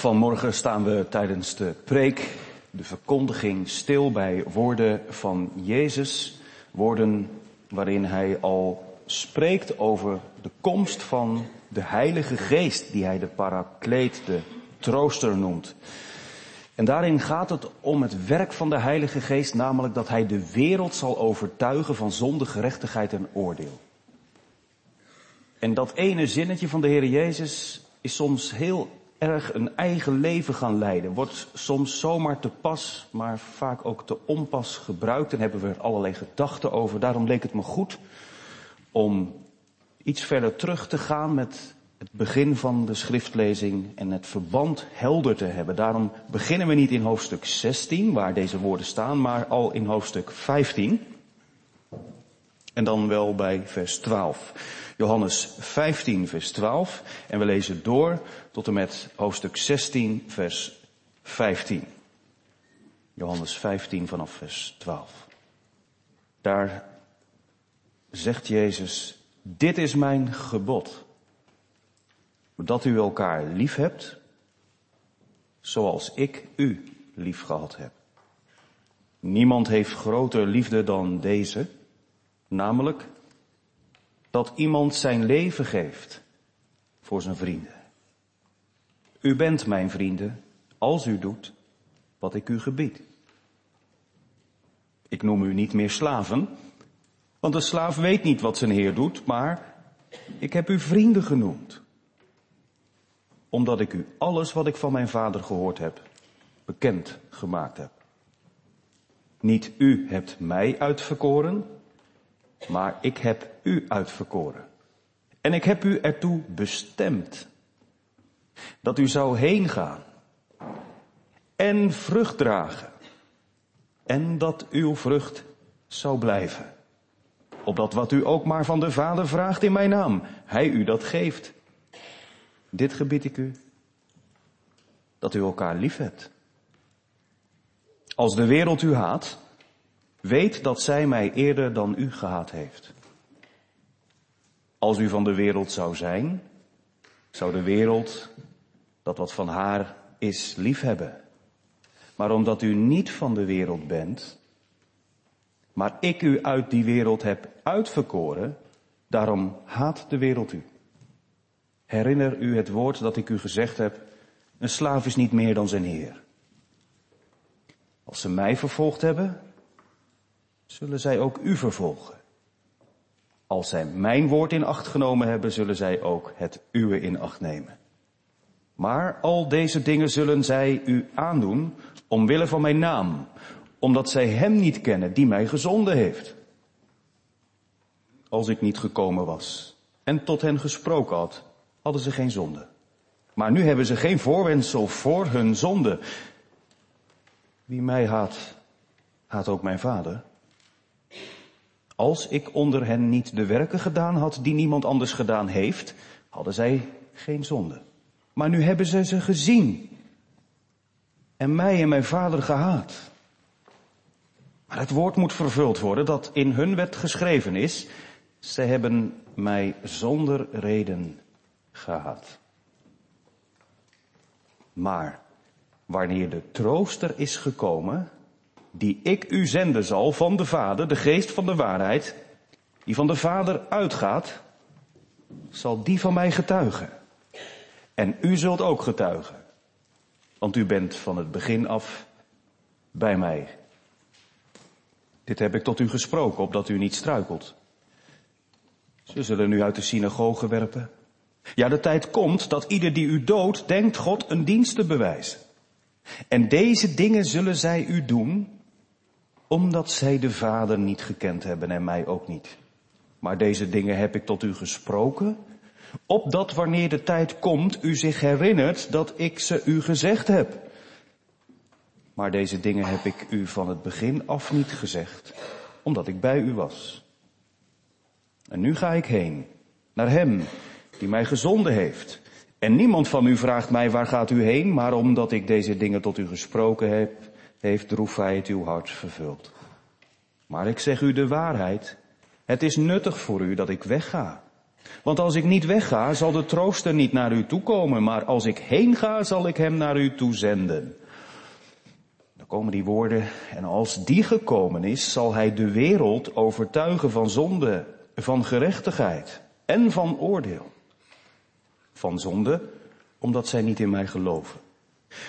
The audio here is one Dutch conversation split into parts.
Vanmorgen staan we tijdens de preek, de verkondiging, stil bij woorden van Jezus. Woorden waarin hij al spreekt over de komst van de Heilige Geest, die hij de Parakleet, de trooster noemt. En daarin gaat het om het werk van de Heilige Geest, namelijk dat hij de wereld zal overtuigen van zonde, gerechtigheid en oordeel. En dat ene zinnetje van de Heer Jezus is soms heel erg een eigen leven gaan leiden. Wordt soms zomaar te pas, maar vaak ook te onpas gebruikt. En hebben we er allerlei gedachten over. Daarom leek het me goed om iets verder terug te gaan met het begin van de schriftlezing en het verband helder te hebben. Daarom beginnen we niet in hoofdstuk 16, waar deze woorden staan, maar al in hoofdstuk 15. En dan wel bij vers 12. Johannes 15, vers 12. En we lezen door tot en met hoofdstuk 16, vers 15. Johannes 15 vanaf vers 12. Daar zegt Jezus, dit is mijn gebod. Dat u elkaar lief hebt, zoals ik u lief gehad heb. Niemand heeft groter liefde dan deze, namelijk dat iemand zijn leven geeft voor zijn vrienden. U bent mijn vrienden als u doet wat ik u gebied. Ik noem u niet meer slaven, want de slaaf weet niet wat zijn heer doet, maar ik heb u vrienden genoemd. Omdat ik u alles wat ik van mijn vader gehoord heb, bekend gemaakt heb. Niet u hebt mij uitverkoren, maar ik heb u uitverkoren. En ik heb u ertoe bestemd. Dat u zou heen gaan. En vrucht dragen. En dat uw vrucht zou blijven. Opdat wat u ook maar van de Vader vraagt in mijn naam, hij u dat geeft. Dit gebied ik u. Dat u elkaar lief hebt. Als de wereld u haat, Weet dat zij mij eerder dan u gehaat heeft. Als u van de wereld zou zijn, zou de wereld dat wat van haar is liefhebben. Maar omdat u niet van de wereld bent, maar ik u uit die wereld heb uitverkoren, daarom haat de wereld u. Herinner u het woord dat ik u gezegd heb, een slaaf is niet meer dan zijn heer. Als ze mij vervolgd hebben, zullen zij ook u vervolgen. Als zij mijn woord in acht genomen hebben, zullen zij ook het uwe in acht nemen. Maar al deze dingen zullen zij u aandoen omwille van mijn naam, omdat zij hem niet kennen die mij gezonden heeft. Als ik niet gekomen was en tot hen gesproken had, hadden ze geen zonde. Maar nu hebben ze geen voorwendsel voor hun zonde. Wie mij haat, haat ook mijn vader. Als ik onder hen niet de werken gedaan had die niemand anders gedaan heeft, hadden zij geen zonde. Maar nu hebben zij ze gezien. En mij en mijn vader gehaat. Maar het woord moet vervuld worden dat in hun wet geschreven is. Zij hebben mij zonder reden gehaat. Maar wanneer de trooster is gekomen, die ik u zenden zal van de Vader, de geest van de waarheid, die van de Vader uitgaat, zal die van mij getuigen. En u zult ook getuigen, want u bent van het begin af bij mij. Dit heb ik tot u gesproken, opdat u niet struikelt. Ze zullen u uit de synagoge werpen. Ja, de tijd komt dat ieder die u doodt, denkt God een dienst te bewijzen. En deze dingen zullen zij u doen, omdat zij de Vader niet gekend hebben en mij ook niet. Maar deze dingen heb ik tot u gesproken, opdat wanneer de tijd komt u zich herinnert dat ik ze u gezegd heb. Maar deze dingen heb ik u van het begin af niet gezegd, omdat ik bij u was. En nu ga ik heen, naar Hem, die mij gezonden heeft. En niemand van u vraagt mij, waar gaat u heen? Maar omdat ik deze dingen tot u gesproken heb, heeft droefheid uw hart vervuld. Maar ik zeg u de waarheid, het is nuttig voor u dat ik wegga. Want als ik niet wegga, zal de trooster niet naar u toe komen, maar als ik heen ga, zal ik hem naar u toe zenden. Dan komen die woorden, en als die gekomen is, zal hij de wereld overtuigen van zonde, van gerechtigheid en van oordeel. Van zonde, omdat zij niet in mij geloven.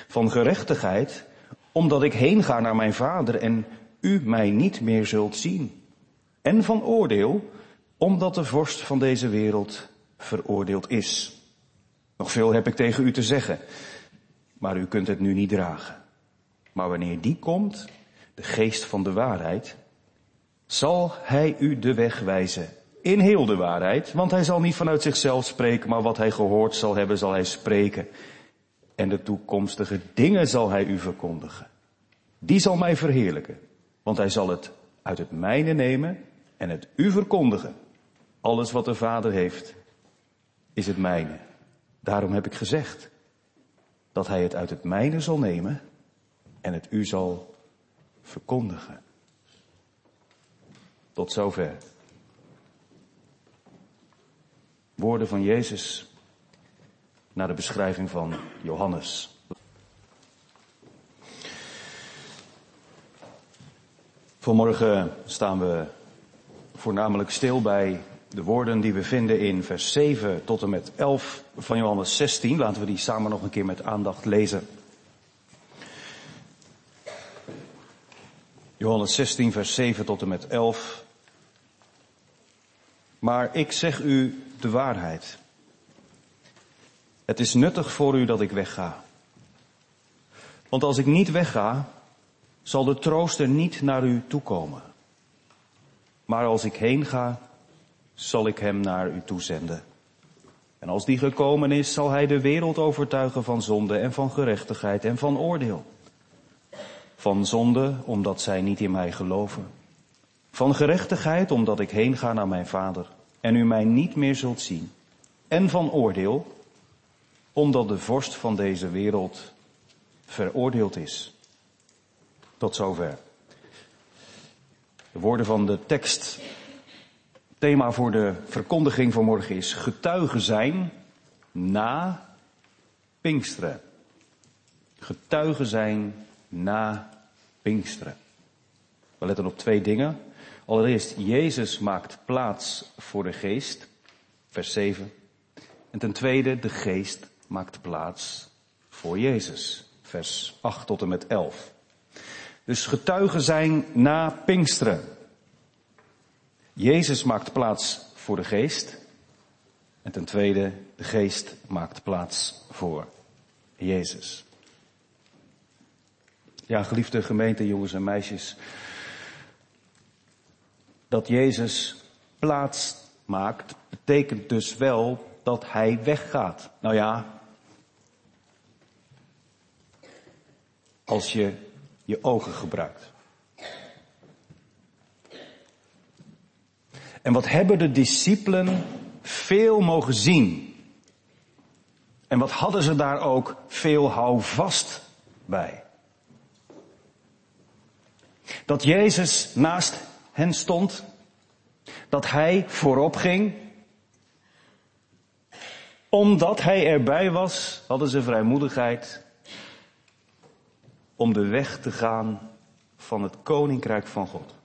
Van gerechtigheid, omdat ik heen ga naar mijn vader en u mij niet meer zult zien. En van oordeel, omdat de vorst van deze wereld veroordeeld is. Nog veel heb ik tegen u te zeggen, maar u kunt het nu niet dragen. Maar wanneer die komt, de geest van de waarheid, zal hij u de weg wijzen in heel de waarheid, want hij zal niet vanuit zichzelf spreken, maar wat hij gehoord zal hebben, zal hij spreken. En de toekomstige dingen zal hij u verkondigen. Die zal mij verheerlijken, want hij zal het uit het mijne nemen en het u verkondigen. Alles wat de Vader heeft, is het mijne. Daarom heb ik gezegd dat hij het uit het mijne zal nemen en het u zal verkondigen. Tot zover. Woorden van Jezus naar de beschrijving van Johannes. Vanmorgen staan we voornamelijk stil bij de woorden die we vinden in vers 7 tot en met 11 van Johannes 16. Laten we die samen nog een keer met aandacht lezen. Johannes 16, vers 7 tot en met 11. Maar ik zeg u de waarheid. Het is nuttig voor u dat ik wegga. Want als ik niet wegga, zal de trooster niet naar u toekomen. Maar als ik heen ga, zal ik hem naar u toezenden. En als die gekomen is, zal hij de wereld overtuigen van zonde en van gerechtigheid en van oordeel. Van zonde, omdat zij niet in mij geloven. Van gerechtigheid, omdat ik heen ga naar mijn vader en u mij niet meer zult zien. En van oordeel, omdat de vorst van deze wereld veroordeeld is. Tot zover. De woorden van de tekst. Thema voor de verkondiging van morgen is getuigen zijn na Pinksteren. Getuigen zijn na Pinksteren. We letten op twee dingen. Allereerst, Jezus maakt plaats voor de geest, vers 7. En ten tweede, de geest maakt plaats voor Jezus, vers 8 tot en met 11. Dus getuigen zijn na Pinksteren. Jezus maakt plaats voor de geest. En ten tweede, de geest maakt plaats voor Jezus. Ja, geliefde gemeente, jongens en meisjes dat Jezus plaats maakt, betekent dus wel dat hij weggaat. Nou ja, als je je ogen gebruikt. En wat hebben de discipelen veel mogen zien? En wat hadden ze daar ook veel houvast bij? Dat Jezus naast hen stond, dat hij voorop ging. Omdat hij erbij was, hadden ze vrijmoedigheid om de weg te gaan van het koninkrijk van God.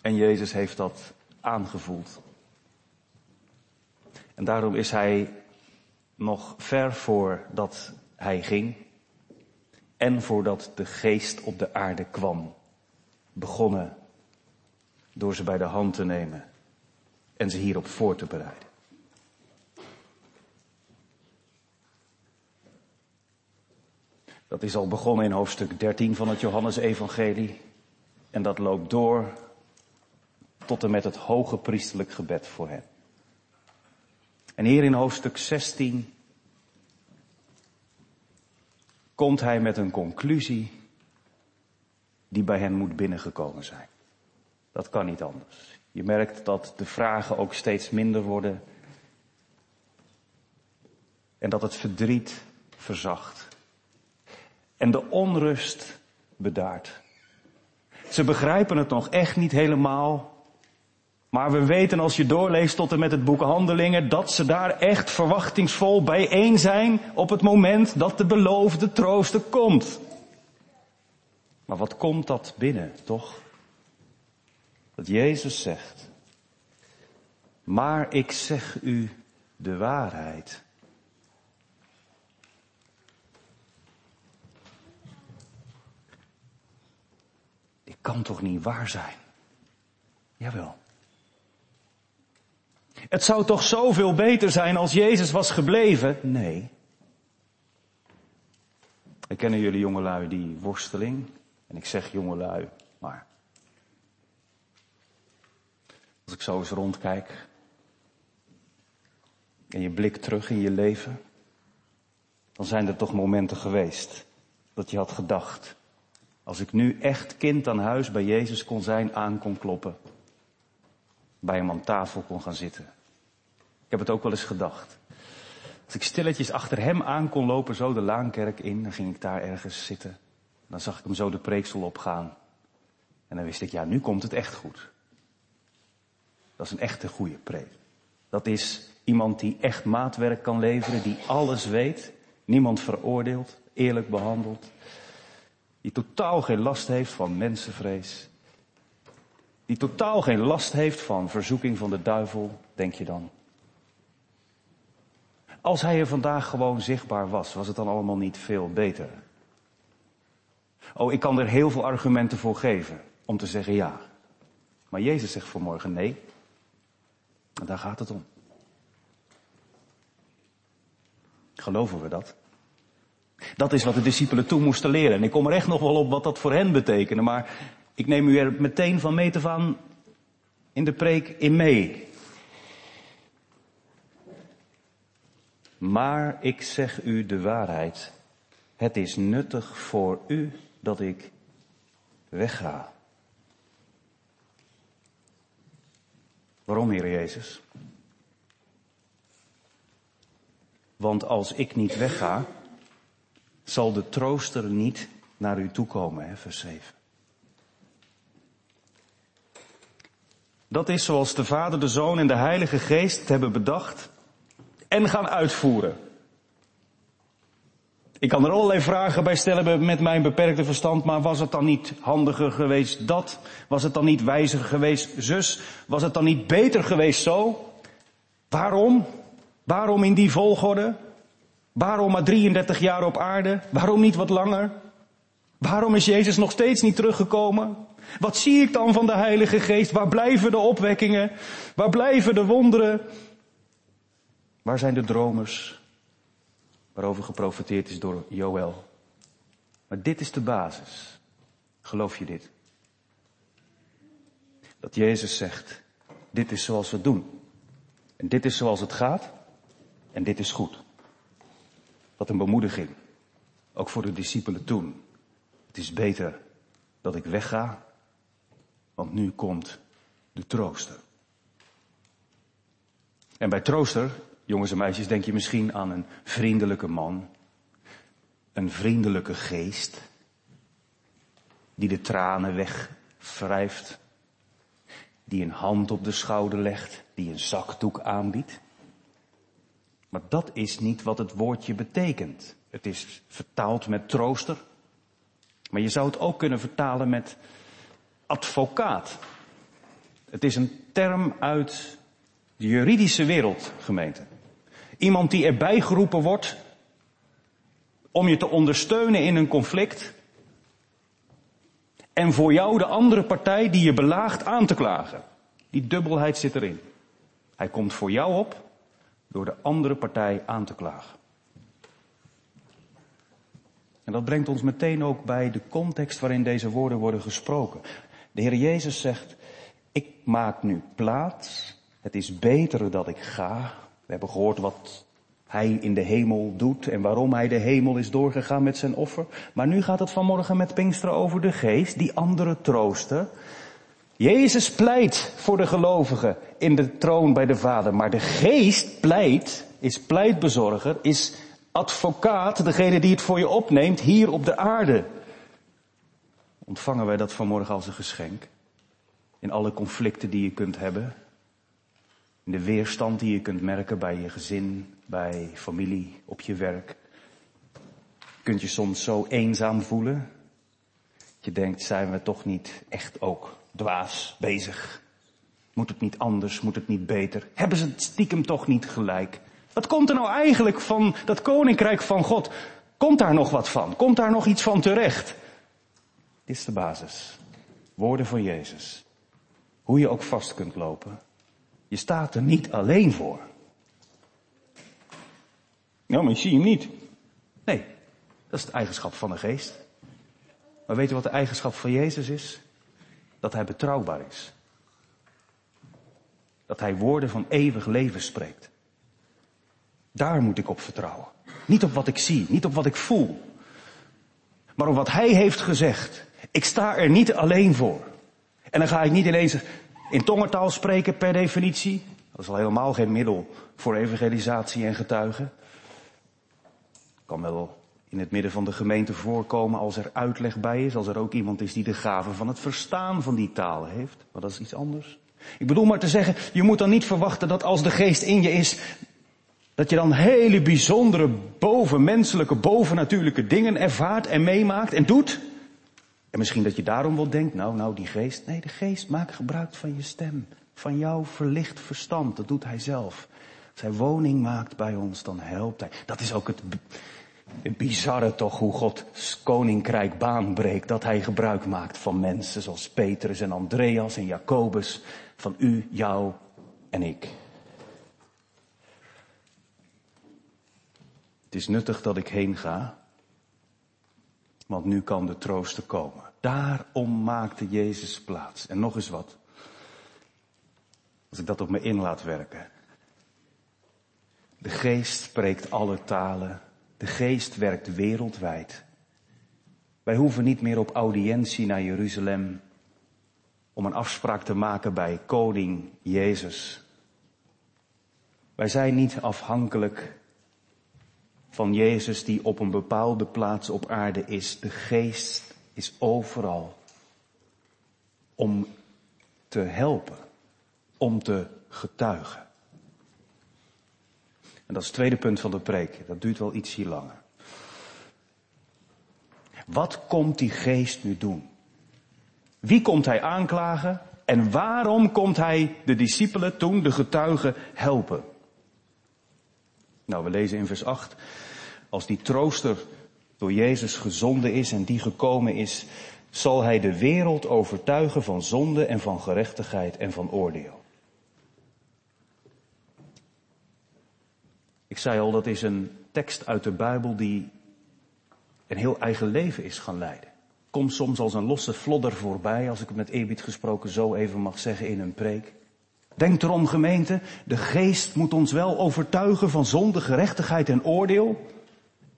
En Jezus heeft dat aangevoeld. En daarom is hij nog ver voordat hij ging en voordat de geest op de aarde kwam, begonnen door ze bij de hand te nemen en ze hierop voor te bereiden. Dat is al begonnen in hoofdstuk 13 van het Johannesevangelie en dat loopt door tot en met het hoge priestelijk gebed voor hen. En hier in hoofdstuk 16 komt hij met een conclusie die bij hen moet binnengekomen zijn. Dat kan niet anders. Je merkt dat de vragen ook steeds minder worden. En dat het verdriet verzacht. En de onrust bedaart. Ze begrijpen het nog echt niet helemaal. Maar we weten als je doorleest tot en met het boek Handelingen dat ze daar echt verwachtingsvol bijeen zijn op het moment dat de beloofde trooster komt. Maar wat komt dat binnen, toch? Dat Jezus zegt, maar ik zeg u de waarheid. Kan toch niet waar zijn? Jawel. Het zou toch zoveel beter zijn als Jezus was gebleven? Nee. Ik kennen jullie jongelui die worsteling. En ik zeg jongelui, maar. Als ik zo eens rondkijk. En je blik terug in je leven. Dan zijn er toch momenten geweest. Dat je had gedacht. Als ik nu echt kind aan huis bij Jezus kon zijn, aan kon kloppen. Bij hem aan tafel kon gaan zitten. Ik heb het ook wel eens gedacht. Als ik stilletjes achter hem aan kon lopen, zo de Laankerk in, dan ging ik daar ergens zitten. Dan zag ik hem zo de preeksel opgaan. En dan wist ik, ja, nu komt het echt goed. Dat is een echte goede preek. Dat is iemand die echt maatwerk kan leveren, die alles weet, niemand veroordeelt, eerlijk behandelt. Die totaal geen last heeft van mensenvrees. Die totaal geen last heeft van verzoeking van de duivel, denk je dan. Als hij er vandaag gewoon zichtbaar was, was het dan allemaal niet veel beter? Oh, ik kan er heel veel argumenten voor geven om te zeggen ja. Maar Jezus zegt vanmorgen nee. En daar gaat het om. Geloven we dat? Dat is wat de discipelen toen moesten leren. En ik kom er echt nog wel op wat dat voor hen betekende. Maar ik neem u er meteen van mee te van in de preek in mee. Maar ik zeg u de waarheid. Het is nuttig voor u dat ik wegga. Waarom, Heer Jezus? Want als ik niet wegga, zal de trooster niet naar u toekomen, hè, vers 7. Dat is zoals de Vader, de Zoon en de Heilige Geest hebben bedacht en gaan uitvoeren. Ik kan er allerlei vragen bij stellen met mijn beperkte verstand, maar was het dan niet handiger geweest dat? Was het dan niet wijzer geweest zus? Was het dan niet beter geweest zo? Waarom? Waarom in die volgorde? Waarom maar 33 jaar op aarde? Waarom niet wat langer? Waarom is Jezus nog steeds niet teruggekomen? Wat zie ik dan van de Heilige Geest? Waar blijven de opwekkingen? Waar blijven de wonderen? Waar zijn de dromers? waarover geprofiteerd is door Joël. Maar dit is de basis. Geloof je dit? Dat Jezus zegt, dit is zoals we doen. En dit is zoals het gaat. En dit is goed. Wat een bemoediging. Ook voor de discipelen toen. Het is beter dat ik wegga, want nu komt de trooster. En bij trooster Jongens en meisjes, denk je misschien aan een vriendelijke man, een vriendelijke geest, die de tranen wegwrijft, die een hand op de schouder legt, die een zakdoek aanbiedt. Maar dat is niet wat het woordje betekent. Het is vertaald met trooster, maar je zou het ook kunnen vertalen met advocaat. Het is een term uit de juridische wereld, gemeente. Iemand die erbij geroepen wordt om je te ondersteunen in een conflict. En voor jou de andere partij die je belaagt aan te klagen. Die dubbelheid zit erin. Hij komt voor jou op door de andere partij aan te klagen. En dat brengt ons meteen ook bij de context waarin deze woorden worden gesproken. De Heer Jezus zegt, ik maak nu plaats. Het is beter dat ik ga we hebben gehoord wat hij in de hemel doet en waarom hij de hemel is doorgegaan met zijn offer. Maar nu gaat het vanmorgen met Pinksteren over de geest, die andere troosten. Jezus pleit voor de gelovigen in de troon bij de Vader, maar de geest pleit, is pleitbezorger, is advocaat, degene die het voor je opneemt hier op de aarde. Ontvangen wij dat vanmorgen als een geschenk? In alle conflicten die je kunt hebben, In de weerstand die je kunt merken bij je gezin, bij familie, op je werk. Kunt je soms zo eenzaam voelen. Dat je denkt, zijn we toch niet echt ook dwaas bezig? Moet het niet anders? Moet het niet beter? Hebben ze het stiekem toch niet gelijk? Wat komt er nou eigenlijk van dat koninkrijk van God? Komt daar nog wat van? Komt daar nog iets van terecht? Dit is de basis. Woorden van Jezus. Hoe je ook vast kunt lopen. Je staat er niet alleen voor. Nou, maar je ziet hem niet. Nee, dat is de eigenschap van de geest. Maar weet je wat de eigenschap van Jezus is? Dat hij betrouwbaar is. Dat hij woorden van eeuwig leven spreekt. Daar moet ik op vertrouwen. Niet op wat ik zie, niet op wat ik voel. Maar op wat hij heeft gezegd. Ik sta er niet alleen voor. En dan ga ik niet ineens in tongentaal spreken per definitie. Dat is al helemaal geen middel voor evangelisatie en getuigen. Kan wel in het midden van de gemeente voorkomen als er uitleg bij is, als er ook iemand is die de gave van het verstaan van die taal heeft. Maar dat is iets anders. Ik bedoel maar te zeggen, je moet dan niet verwachten dat als de geest in je is, dat je dan hele bijzondere, bovenmenselijke, bovennatuurlijke dingen ervaart en meemaakt en doet. En misschien dat je daarom wel denkt, nou, nou, die geest. Nee, de geest maakt gebruik van je stem. Van jouw verlicht verstand. Dat doet hij zelf. Als hij woning maakt bij ons, dan helpt hij. Dat is ook het, bizarre toch, hoe God koninkrijk baanbreekt. Dat hij gebruik maakt van mensen zoals Petrus en Andreas en Jacobus. Van u, jou en ik. Het is nuttig dat ik heen ga, want nu kan de trooster komen. Daarom maakte Jezus plaats. En nog eens wat. Als ik dat op me in laat werken. De geest spreekt alle talen. De geest werkt wereldwijd. Wij hoeven niet meer op audiëntie naar Jeruzalem om een afspraak te maken bij koning Jezus. Wij zijn niet afhankelijk van Jezus die op een bepaalde plaats op aarde is. De geest is overal om te helpen, om te getuigen. En dat is het tweede punt van de preek. Dat duurt wel iets hier langer. Wat komt die geest nu doen? Wie komt hij aanklagen? En waarom komt hij de discipelen toen, de getuigen, helpen? Nou, we lezen in vers 8. Als die trooster door Jezus gezonden is en die gekomen is, zal hij de wereld overtuigen van zonde en van gerechtigheid en van oordeel. Ik zei al, dat is een tekst uit de Bijbel die een heel eigen leven is gaan leiden. Komt soms als een losse flodder voorbij, als ik het met eerbied gesproken zo even mag zeggen in een preek. Denk erom gemeente, de geest moet ons wel overtuigen van zonde, gerechtigheid en oordeel.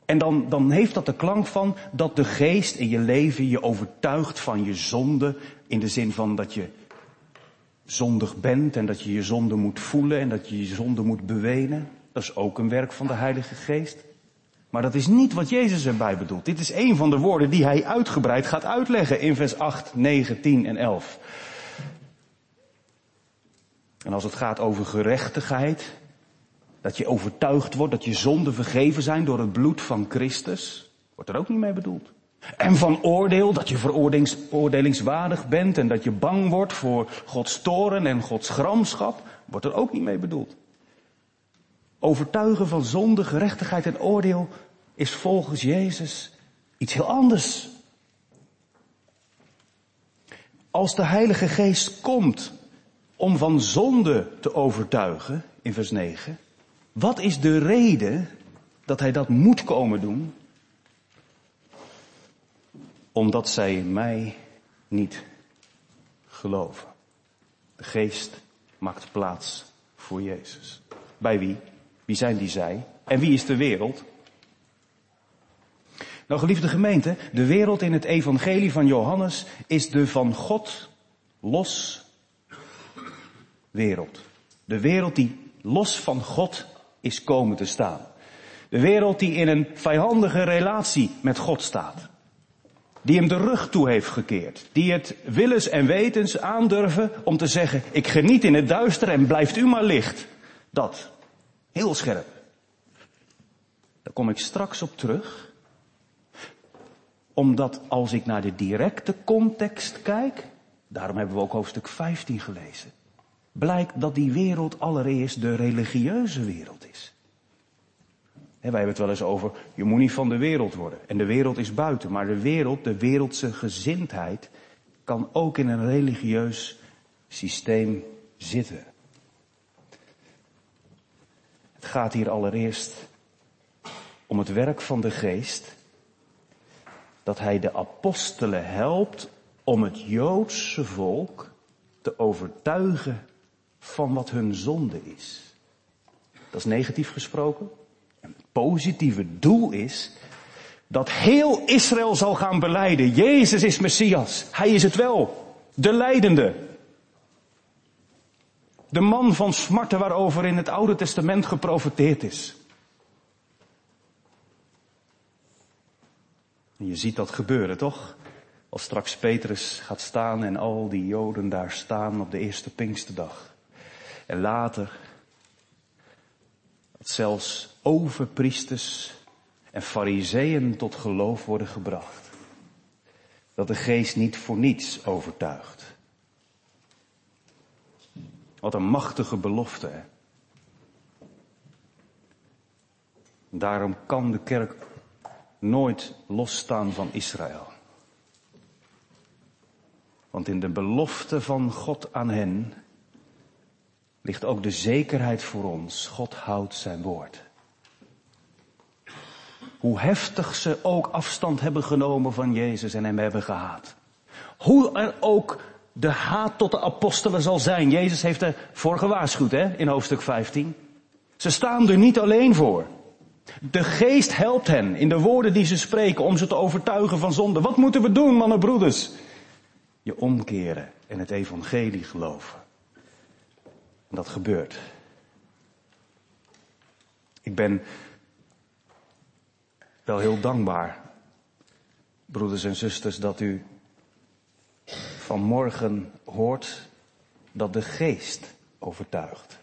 En dan, dan heeft dat de klank van dat de geest in je leven je overtuigt van je zonde. In de zin van dat je zondig bent en dat je je zonde moet voelen en dat je je zonde moet bewenen. Dat is ook een werk van de Heilige Geest. Maar dat is niet wat Jezus erbij bedoelt. Dit is een van de woorden die hij uitgebreid gaat uitleggen in vers 8, 9, 10 en 11. En als het gaat over gerechtigheid, dat je overtuigd wordt dat je zonden vergeven zijn door het bloed van Christus, wordt er ook niet mee bedoeld. En van oordeel, dat je veroordelingswaardig bent en dat je bang wordt voor Gods toren en Gods gramschap, wordt er ook niet mee bedoeld. Overtuigen van zonde, gerechtigheid en oordeel is volgens Jezus iets heel anders. Als de Heilige Geest komt om van zonde te overtuigen, in vers 9, wat is de reden dat hij dat moet komen doen? Omdat zij mij niet geloven. De geest maakt plaats voor Jezus. Bij wie? Wie zijn die zij? En wie is de wereld? Nou, geliefde gemeente, de wereld in het evangelie van Johannes is de van God los wereld. De wereld die los van God is komen te staan. De wereld die in een vijandige relatie met God staat. Die hem de rug toe heeft gekeerd. Die het willens en wetens aandurven om te zeggen, ik geniet in het duister en blijft u maar licht. Dat. Heel scherp. Daar kom ik straks op terug. Omdat als ik naar de directe context kijk, daarom hebben we ook hoofdstuk 15 gelezen, blijkt dat die wereld allereerst de religieuze wereld is. wij hebben het wel eens over, je moet niet van de wereld worden. En de wereld is buiten. Maar de wereld, de wereldse gezindheid, kan ook in een religieus systeem zitten. Gaat hier allereerst om het werk van de geest. Dat hij de apostelen helpt om het Joodse volk te overtuigen van wat hun zonde is. Dat is negatief gesproken. En het positieve doel is dat heel Israël zal gaan beleiden. Jezus is Messias. Hij is het wel. De leidende. De man van smarten waarover in het Oude Testament geprofeteerd is. En je ziet dat gebeuren, toch? Als straks Petrus gaat staan en al die Joden daar staan op de eerste Pinksterdag. En later, dat zelfs overpriesters en fariseeën tot geloof worden gebracht. Dat de geest niet voor niets overtuigt. Wat een machtige belofte. Daarom kan de kerk nooit losstaan van Israël. Want in de belofte van God aan hen ligt ook de zekerheid voor ons. God houdt zijn woord. Hoe heftig ze ook afstand hebben genomen van Jezus en hem hebben gehaat. Hoe er ook de haat tot de apostelen zal zijn. Jezus heeft ervoor gewaarschuwd hè, in hoofdstuk 15. Ze staan er niet alleen voor. De geest helpt hen in de woorden die ze spreken om ze te overtuigen van zonde. Wat moeten we doen, mannen broeders? Je omkeren en het evangelie geloven. En dat gebeurt. Ik ben wel heel dankbaar, broeders en zusters, dat u vanmorgen hoort dat de geest overtuigt.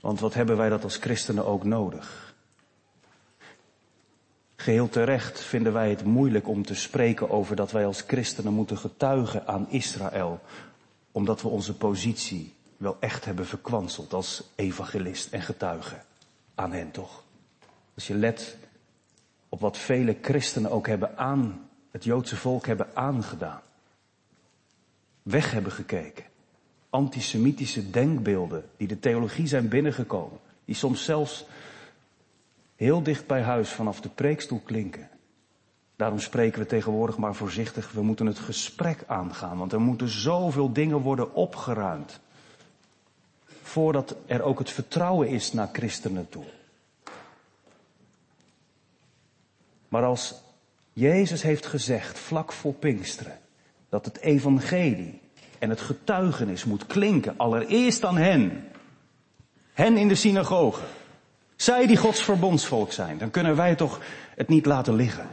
Want wat hebben wij dat als christenen ook nodig? Geheel terecht vinden wij het moeilijk om te spreken over dat wij als christenen moeten getuigen aan Israël, omdat we onze positie wel echt hebben verkwanseld als evangelist en getuige aan hen toch? Als je let op wat vele christenen ook hebben aan het Joodse volk hebben aangedaan. Weg hebben gekeken antisemitische denkbeelden die de theologie zijn binnengekomen. Die soms zelfs heel dicht bij huis vanaf de preekstoel klinken. Daarom spreken we tegenwoordig maar voorzichtig, we moeten het gesprek aangaan, want er moeten zoveel dingen worden opgeruimd. Voordat er ook het vertrouwen is naar christenen toe. Maar als Jezus heeft gezegd, vlak voor Pinksteren, dat het evangelie en het getuigenis moet klinken, allereerst aan hen. Hen in de synagoge. Zij die Gods verbondsvolk zijn. Dan kunnen wij toch het niet laten liggen.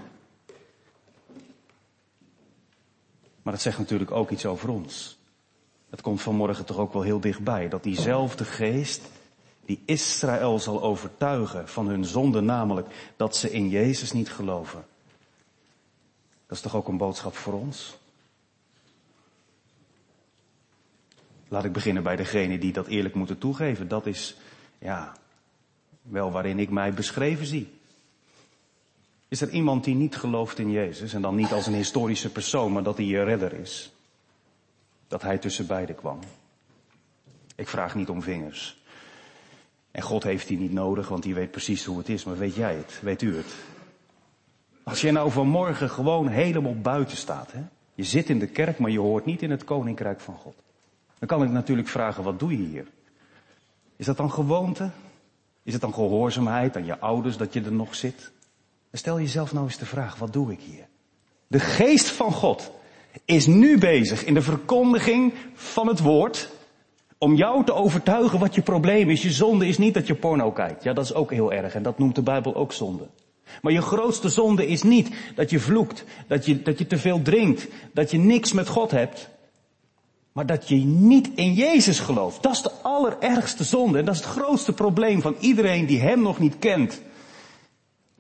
Maar dat zegt natuurlijk ook iets over ons. Het komt vanmorgen toch ook wel heel dichtbij. Dat diezelfde geest die Israël zal overtuigen van hun zonde, namelijk dat ze in Jezus niet geloven. Dat is toch ook een boodschap voor ons? Laat ik beginnen bij degene die dat eerlijk moeten toegeven. Dat is, ja, wel waarin ik mij beschreven zie. Is er iemand die niet gelooft in Jezus en dan niet als een historische persoon, maar dat hij je redder is? Dat hij tussen beiden kwam. Ik vraag niet om vingers. En God heeft die niet nodig, want die weet precies hoe het is. Maar weet jij het? Weet u het? Als je nou vanmorgen gewoon helemaal buiten staat, hè? Je zit in de kerk, maar je hoort niet in het koninkrijk van God. Dan kan ik natuurlijk vragen, wat doe je hier? Is dat dan gewoonte? Is het dan gehoorzaamheid aan je ouders dat je er nog zit? stel jezelf nou eens de vraag, wat doe ik hier? De geest van God is nu bezig in de verkondiging van het woord om jou te overtuigen wat je probleem is. Je zonde is niet dat je porno kijkt. Ja, dat is ook heel erg en dat noemt de Bijbel ook zonde. Maar je grootste zonde is niet dat je vloekt, dat je, dat je te veel drinkt, dat je niks met God hebt. Maar dat je niet in Jezus gelooft. Dat is de allerergste zonde. En dat is het grootste probleem van iedereen die Hem nog niet kent.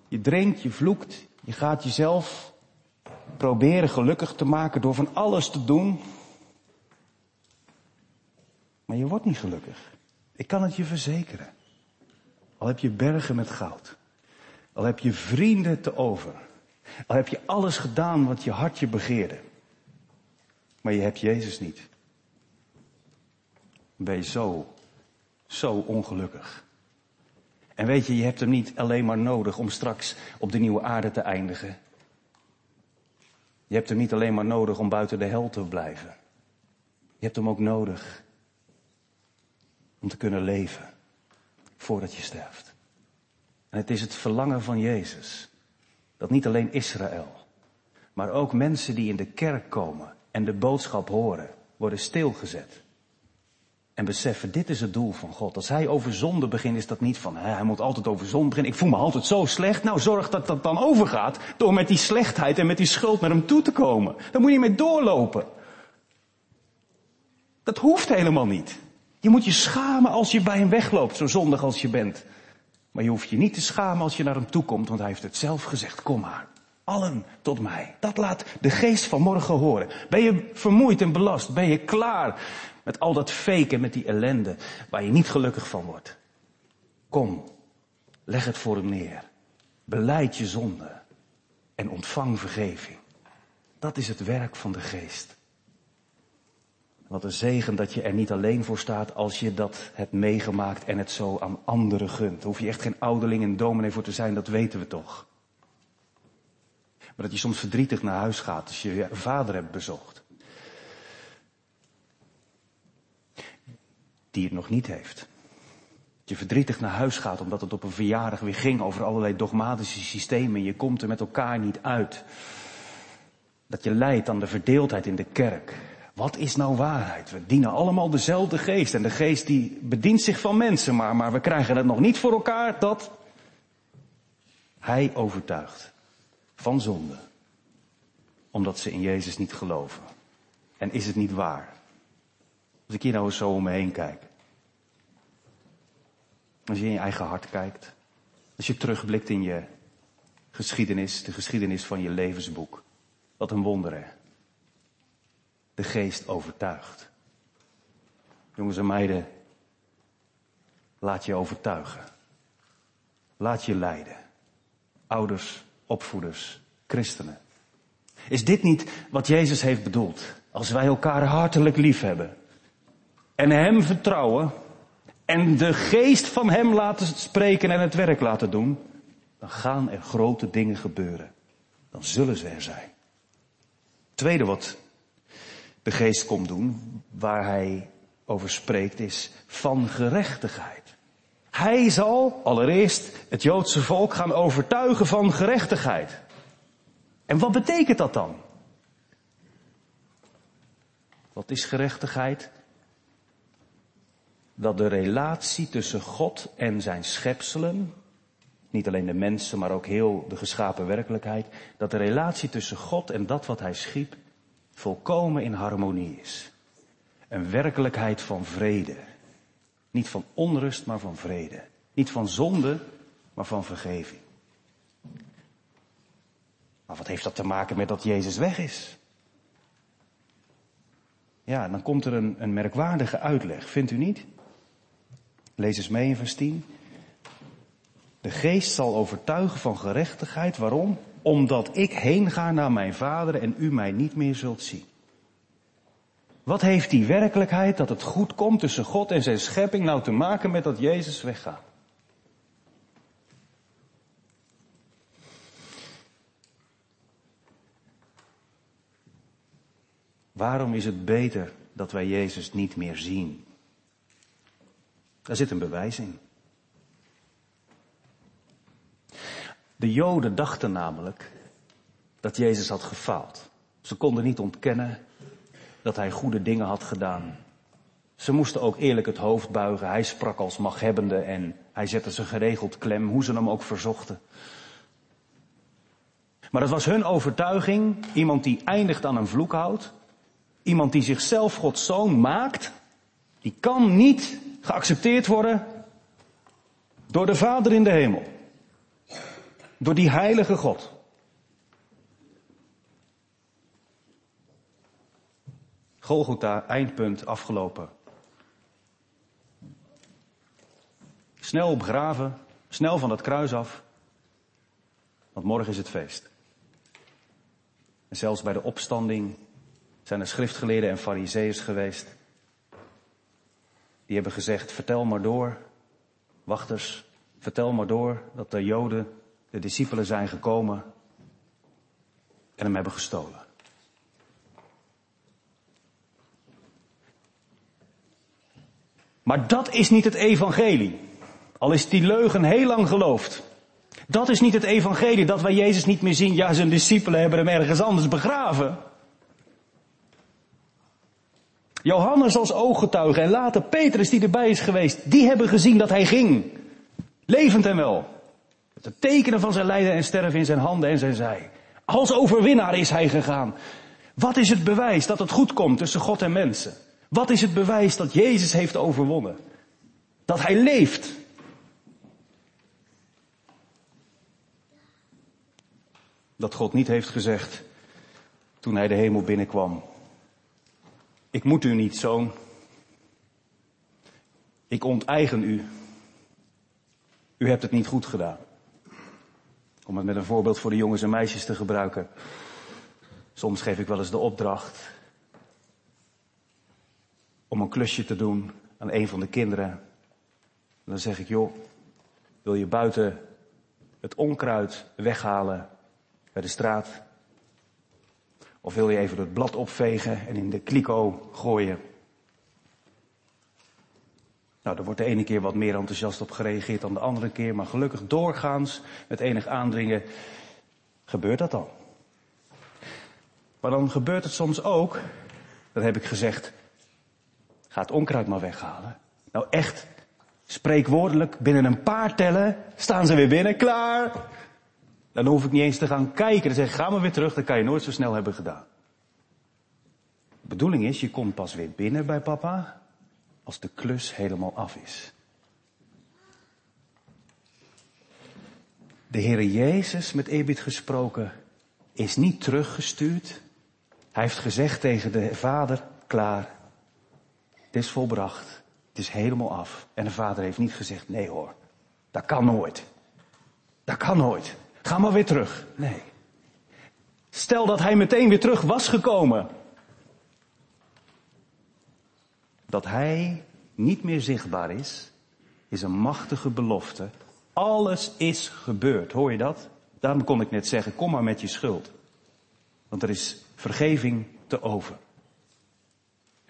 Je drinkt, je vloekt, je gaat jezelf proberen gelukkig te maken door van alles te doen. Maar je wordt niet gelukkig. Ik kan het je verzekeren. Al heb je bergen met goud. Al heb je vrienden te over. Al heb je alles gedaan wat je hartje begeerde. Maar je hebt Jezus niet. Ben je zo, zo ongelukkig. En weet je, je hebt hem niet alleen maar nodig om straks op de nieuwe aarde te eindigen. Je hebt hem niet alleen maar nodig om buiten de hel te blijven. Je hebt hem ook nodig om te kunnen leven voordat je sterft. En het is het verlangen van Jezus dat niet alleen Israël, maar ook mensen die in de kerk komen en de boodschap horen, worden stilgezet. En beseffen, dit is het doel van God. Als hij over zonde begint, is dat niet van, hè, hij moet altijd over zonde beginnen. Ik voel me altijd zo slecht. Nou, zorg dat dat dan overgaat door met die slechtheid en met die schuld naar hem toe te komen. Daar moet je mee doorlopen. Dat hoeft helemaal niet. Je moet je schamen als je bij hem wegloopt, zo zondig als je bent. Maar je hoeft je niet te schamen als je naar hem toe komt, want hij heeft het zelf gezegd. Kom maar, allen tot mij. Dat laat de geest van morgen horen. Ben je vermoeid en belast? Ben je klaar met al dat faken, met die ellende, waar je niet gelukkig van wordt? Kom, leg het voor hem neer. Beleid je zonde en ontvang vergeving. Dat is het werk van de geest. Wat een zegen dat je er niet alleen voor staat als je dat hebt meegemaakt en het zo aan anderen gunt. Daar hoef je echt geen ouderling en dominee voor te zijn, dat weten we toch. Maar dat je soms verdrietig naar huis gaat als je je vader hebt bezocht. Die het nog niet heeft. Dat je verdrietig naar huis gaat omdat het op een verjaardag weer ging over allerlei dogmatische systemen. Je komt er met elkaar niet uit. Dat je lijdt aan de verdeeldheid in de kerk. Wat is nou waarheid? We dienen allemaal dezelfde geest. En de geest die bedient zich van mensen, maar, maar we krijgen het nog niet voor elkaar dat hij overtuigt van zonde. Omdat ze in Jezus niet geloven. En is het niet waar? Als ik hier nou eens zo om me heen kijk. Als je in je eigen hart kijkt. Als je terugblikt in je geschiedenis, de geschiedenis van je levensboek. Wat een wonder hè de geest overtuigt. Jongens en meiden, laat je overtuigen. Laat je leiden. Ouders, opvoeders, christenen. Is dit niet wat Jezus heeft bedoeld? Als wij elkaar hartelijk lief hebben en Hem vertrouwen en de geest van Hem laten spreken en het werk laten doen, dan gaan er grote dingen gebeuren. Dan zullen ze er zijn. Tweede wat de geest komt doen, waar hij over spreekt, is van gerechtigheid. Hij zal allereerst het Joodse volk gaan overtuigen van gerechtigheid. En wat betekent dat dan? Wat is gerechtigheid? Dat de relatie tussen God en zijn schepselen, niet alleen de mensen, maar ook heel de geschapen werkelijkheid, dat de relatie tussen God en dat wat hij schiep, volkomen in harmonie is. Een werkelijkheid van vrede. Niet van onrust, maar van vrede. Niet van zonde, maar van vergeving. Maar wat heeft dat te maken met dat Jezus weg is? Ja, dan komt er een, een merkwaardige uitleg, vindt u niet? Lees eens mee in vers 10. De geest zal overtuigen van gerechtigheid. Waarom? Omdat ik heen ga naar mijn vader en u mij niet meer zult zien. Wat heeft die werkelijkheid dat het goed komt tussen God en zijn schepping nou te maken met dat Jezus weggaat? Waarom is het beter dat wij Jezus niet meer zien? Daar zit een bewijs in. De Joden dachten namelijk dat Jezus had gefaald. Ze konden niet ontkennen dat hij goede dingen had gedaan. Ze moesten ook eerlijk het hoofd buigen. Hij sprak als maghebbende en hij zette ze geregeld klem, hoe ze hem ook verzochten. Maar dat was hun overtuiging. Iemand die eindigt aan een vloekhout. Iemand die zichzelf Gods zoon maakt. Die kan niet geaccepteerd worden door de Vader in de hemel. Door die heilige God. Golgotha, eindpunt afgelopen. Snel begraven, snel van het kruis af, want morgen is het feest. En zelfs bij de opstanding zijn er schriftgeleerden en fariseeërs geweest. Die hebben gezegd, vertel maar door, wachters, vertel maar door dat de Joden, de discipelen zijn gekomen en hem hebben gestolen. Maar dat is niet het evangelie. Al is die leugen heel lang geloofd. Dat is niet het evangelie, dat wij Jezus niet meer zien. Ja, zijn discipelen hebben hem ergens anders begraven. Johannes als ooggetuige en later Petrus die erbij is geweest, die hebben gezien dat hij ging. Levend en wel. Met de tekenen van zijn lijden en sterven in zijn handen en zijn zij. Als overwinnaar is hij gegaan. Wat is het bewijs dat het goed komt tussen God en mensen? Wat is het bewijs dat Jezus heeft overwonnen? Dat hij leeft. Dat God niet heeft gezegd toen hij de hemel binnenkwam. Ik moet u niet, zoon. Ik onteigen u. U hebt het niet goed gedaan. Om het met een voorbeeld voor de jongens en meisjes te gebruiken. Soms geef ik wel eens de opdracht om een klusje te doen aan een van de kinderen. En dan zeg ik, joh, wil je buiten het onkruid weghalen bij de straat? Of wil je even het blad opvegen en in de kliko gooien? Nou, er wordt de ene keer wat meer enthousiast op gereageerd dan de andere keer, maar gelukkig doorgaans, met enig aandringen, gebeurt dat dan. Maar dan gebeurt het soms ook, dat heb ik gezegd, ga het onkruid maar weghalen. Nou echt, spreekwoordelijk, binnen een paar tellen staan ze weer binnen, klaar. Dan hoef ik niet eens te gaan kijken. Dan zeg ik, ga maar weer terug, dat kan je nooit zo snel hebben gedaan. De bedoeling is, je komt pas weer binnen bij papa als de klus helemaal af is. De Heere Jezus, met eerbied gesproken, is niet teruggestuurd. Hij heeft gezegd tegen de Vader, klaar, het is volbracht, het is helemaal af. En de Vader heeft niet gezegd, nee hoor, dat kan nooit. Dat kan nooit. Ga maar weer terug. Nee. Stel dat hij meteen weer terug was gekomen. Dat hij niet meer zichtbaar is, is een machtige belofte. Alles is gebeurd. Hoor je dat? Daarom kon ik net zeggen, kom maar met je schuld. Want er is vergeving te over.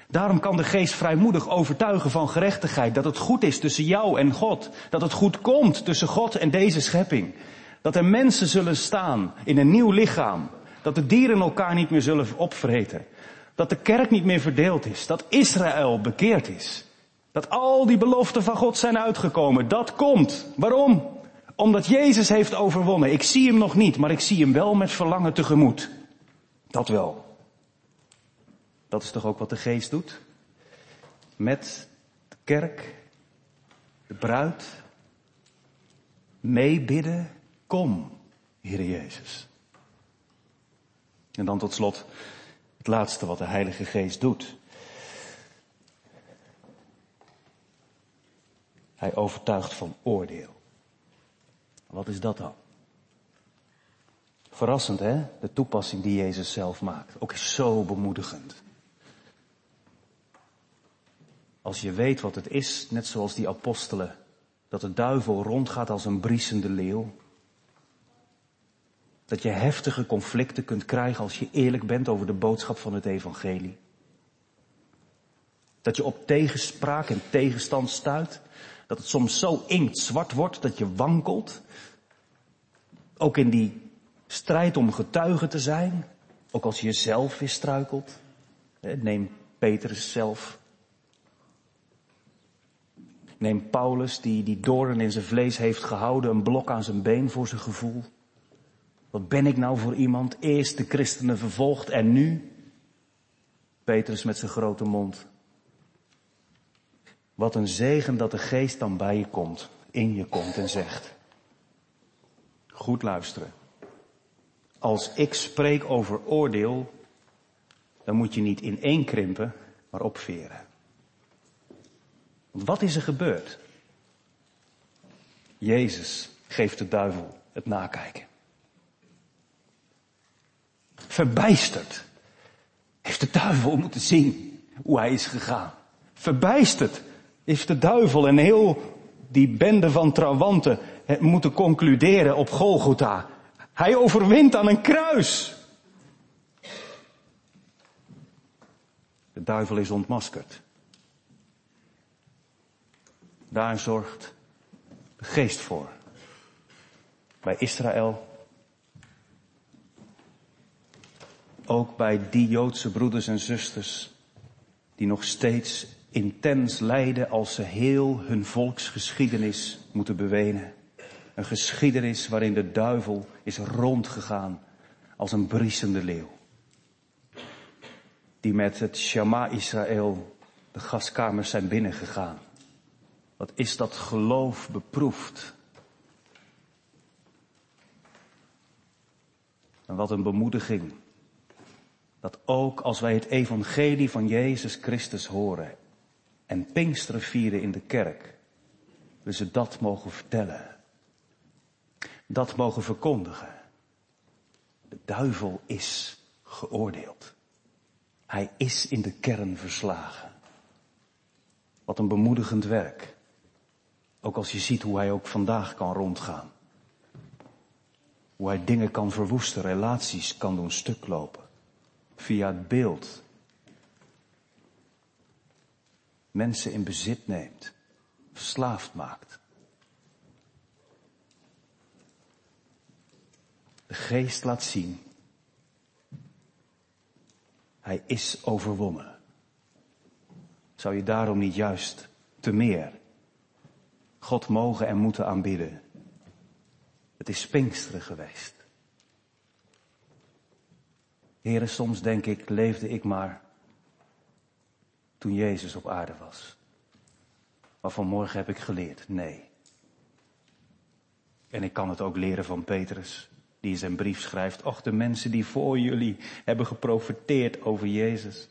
Daarom kan de geest vrijmoedig overtuigen van gerechtigheid, dat het goed is tussen jou en God, dat het goed komt tussen God en deze schepping. Dat er mensen zullen staan in een nieuw lichaam. Dat de dieren elkaar niet meer zullen opvreten. Dat de kerk niet meer verdeeld is. Dat Israël bekeerd is. Dat al die beloften van God zijn uitgekomen. Dat komt. Waarom? Omdat Jezus heeft overwonnen. Ik zie hem nog niet, maar ik zie hem wel met verlangen tegemoet. Dat wel. Dat is toch ook wat de geest doet? Met de kerk, de bruid, meebidden Kom, Heer Jezus. En dan tot slot het laatste wat de Heilige Geest doet. Hij overtuigt van oordeel. Wat is dat dan? Verrassend hè, de toepassing die Jezus zelf maakt. Ook is zo bemoedigend. Als je weet wat het is, net zoals die apostelen, dat de duivel rondgaat als een briesende leeuw, dat je heftige conflicten kunt krijgen als je eerlijk bent over de boodschap van het evangelie. Dat je op tegenspraak en tegenstand stuit. Dat het soms zo inktzwart wordt dat je wankelt. Ook in die strijd om getuige te zijn. Ook als je zelf weer struikelt. Neem Petrus zelf. Neem Paulus die die doorn in zijn vlees heeft gehouden. Een blok aan zijn been voor zijn gevoel. Wat ben ik nou voor iemand? Eerst de christenen vervolgd en nu? Petrus met zijn grote mond. Wat een zegen dat de geest dan bij je komt, in je komt en zegt. Goed luisteren. Als ik spreek over oordeel, dan moet je niet ineenkrimpen, maar opveren. Want wat is er gebeurd? Jezus geeft de duivel het nakijken. Verbijsterd heeft de duivel moeten zien hoe hij is gegaan. Verbijsterd heeft de duivel en heel die bende van trawanten moeten concluderen op Golgotha. Hij overwint aan een kruis. De duivel is ontmaskerd. Daar zorgt de geest voor. Bij Israël. Ook bij die Joodse broeders en zusters die nog steeds intens lijden als ze heel hun volksgeschiedenis moeten bewenen. Een geschiedenis waarin de duivel is rondgegaan als een briesende leeuw. Die met het Shama Israël de gaskamers zijn binnengegaan. Wat is dat geloof beproefd? En wat een bemoediging. Dat ook als wij het evangelie van Jezus Christus horen en Pinksteren vieren in de kerk, we ze dat mogen vertellen. Dat mogen verkondigen. De duivel is geoordeeld. Hij is in de kern verslagen. Wat een bemoedigend werk. Ook als je ziet hoe hij ook vandaag kan rondgaan. Hoe hij dingen kan verwoesten, relaties kan doen stuk lopen. Via het beeld. Mensen in bezit neemt. Verslaafd maakt. De geest laat zien. Hij is overwonnen. Zou je daarom niet juist te meer God mogen en moeten aanbidden. Het is Pinksteren geweest. Heren, soms denk ik, leefde ik maar toen Jezus op aarde was. Maar vanmorgen heb ik geleerd, nee. En ik kan het ook leren van Petrus, die in zijn brief schrijft, och de mensen die voor jullie hebben geprofiteerd over Jezus.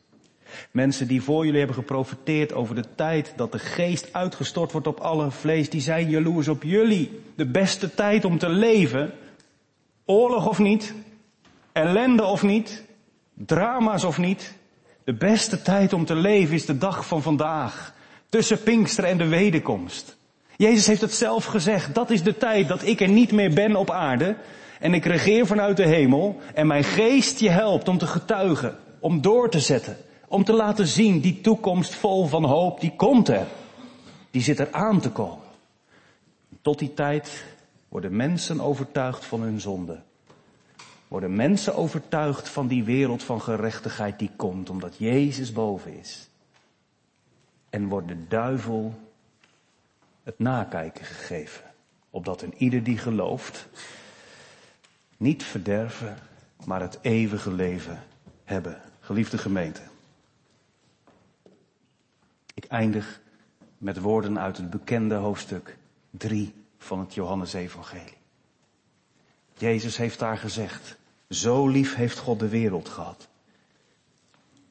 Mensen die voor jullie hebben geprofiteerd over de tijd dat de geest uitgestort wordt op alle vlees, die zijn jaloers op jullie. De beste tijd om te leven. Oorlog of niet, ellende of niet, drama's of niet. De beste tijd om te leven is de dag van vandaag. Tussen Pinkster en de wederkomst. Jezus heeft het zelf gezegd. Dat is de tijd dat ik er niet meer ben op aarde. En ik regeer vanuit de hemel. En mijn geest je helpt om te getuigen. Om door te zetten. Om te laten zien, die toekomst vol van hoop, die komt er. Die zit er aan te komen. Tot die tijd worden mensen overtuigd van hun zonde. Worden mensen overtuigd van die wereld van gerechtigheid die komt, omdat Jezus boven is. En wordt de duivel het nakijken gegeven. Opdat een ieder die gelooft niet verderven, maar het eeuwige leven hebben. Geliefde gemeente. Ik eindig met woorden uit het bekende hoofdstuk 3 van het Johannesevangelie. Jezus heeft daar gezegd, zo lief heeft God de wereld gehad.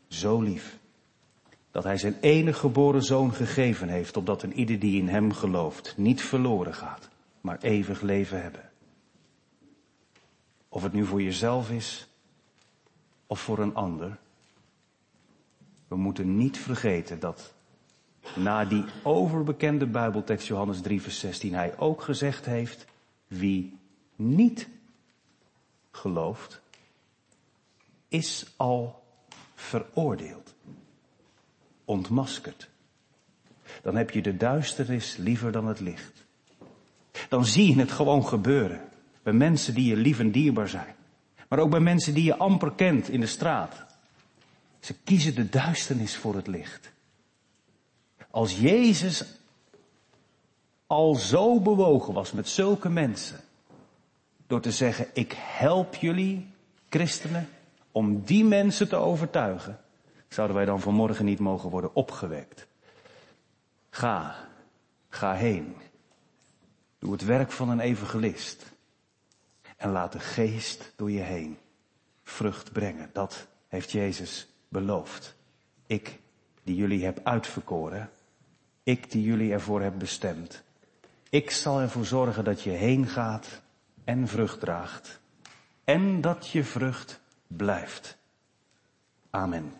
Zo lief. Dat hij zijn enige geboren zoon gegeven heeft, opdat een ieder die in hem gelooft niet verloren gaat, maar eeuwig leven hebben. Of het nu voor jezelf is of voor een ander. We moeten niet vergeten dat na die overbekende Bijbeltekst Johannes 3 vers 16 hij ook gezegd heeft, wie niet gelooft, is al veroordeeld, ontmaskerd. Dan heb je de duisternis liever dan het licht. Dan zie je het gewoon gebeuren. Bij mensen die je lief en dierbaar zijn. Maar ook bij mensen die je amper kent in de straat. Ze kiezen de duisternis voor het licht. Als Jezus al zo bewogen was met zulke mensen, door te zeggen, ik help jullie, christenen, om die mensen te overtuigen, zouden wij dan vanmorgen niet mogen worden opgewekt. Ga, ga heen. Doe het werk van een evangelist. En laat de geest door je heen vrucht brengen. Dat heeft Jezus beloofd. Ik die jullie heb uitverkoren. Ik die jullie ervoor heb bestemd. Ik zal ervoor zorgen dat je heen gaat en vrucht draagt. En dat je vrucht blijft. Amen.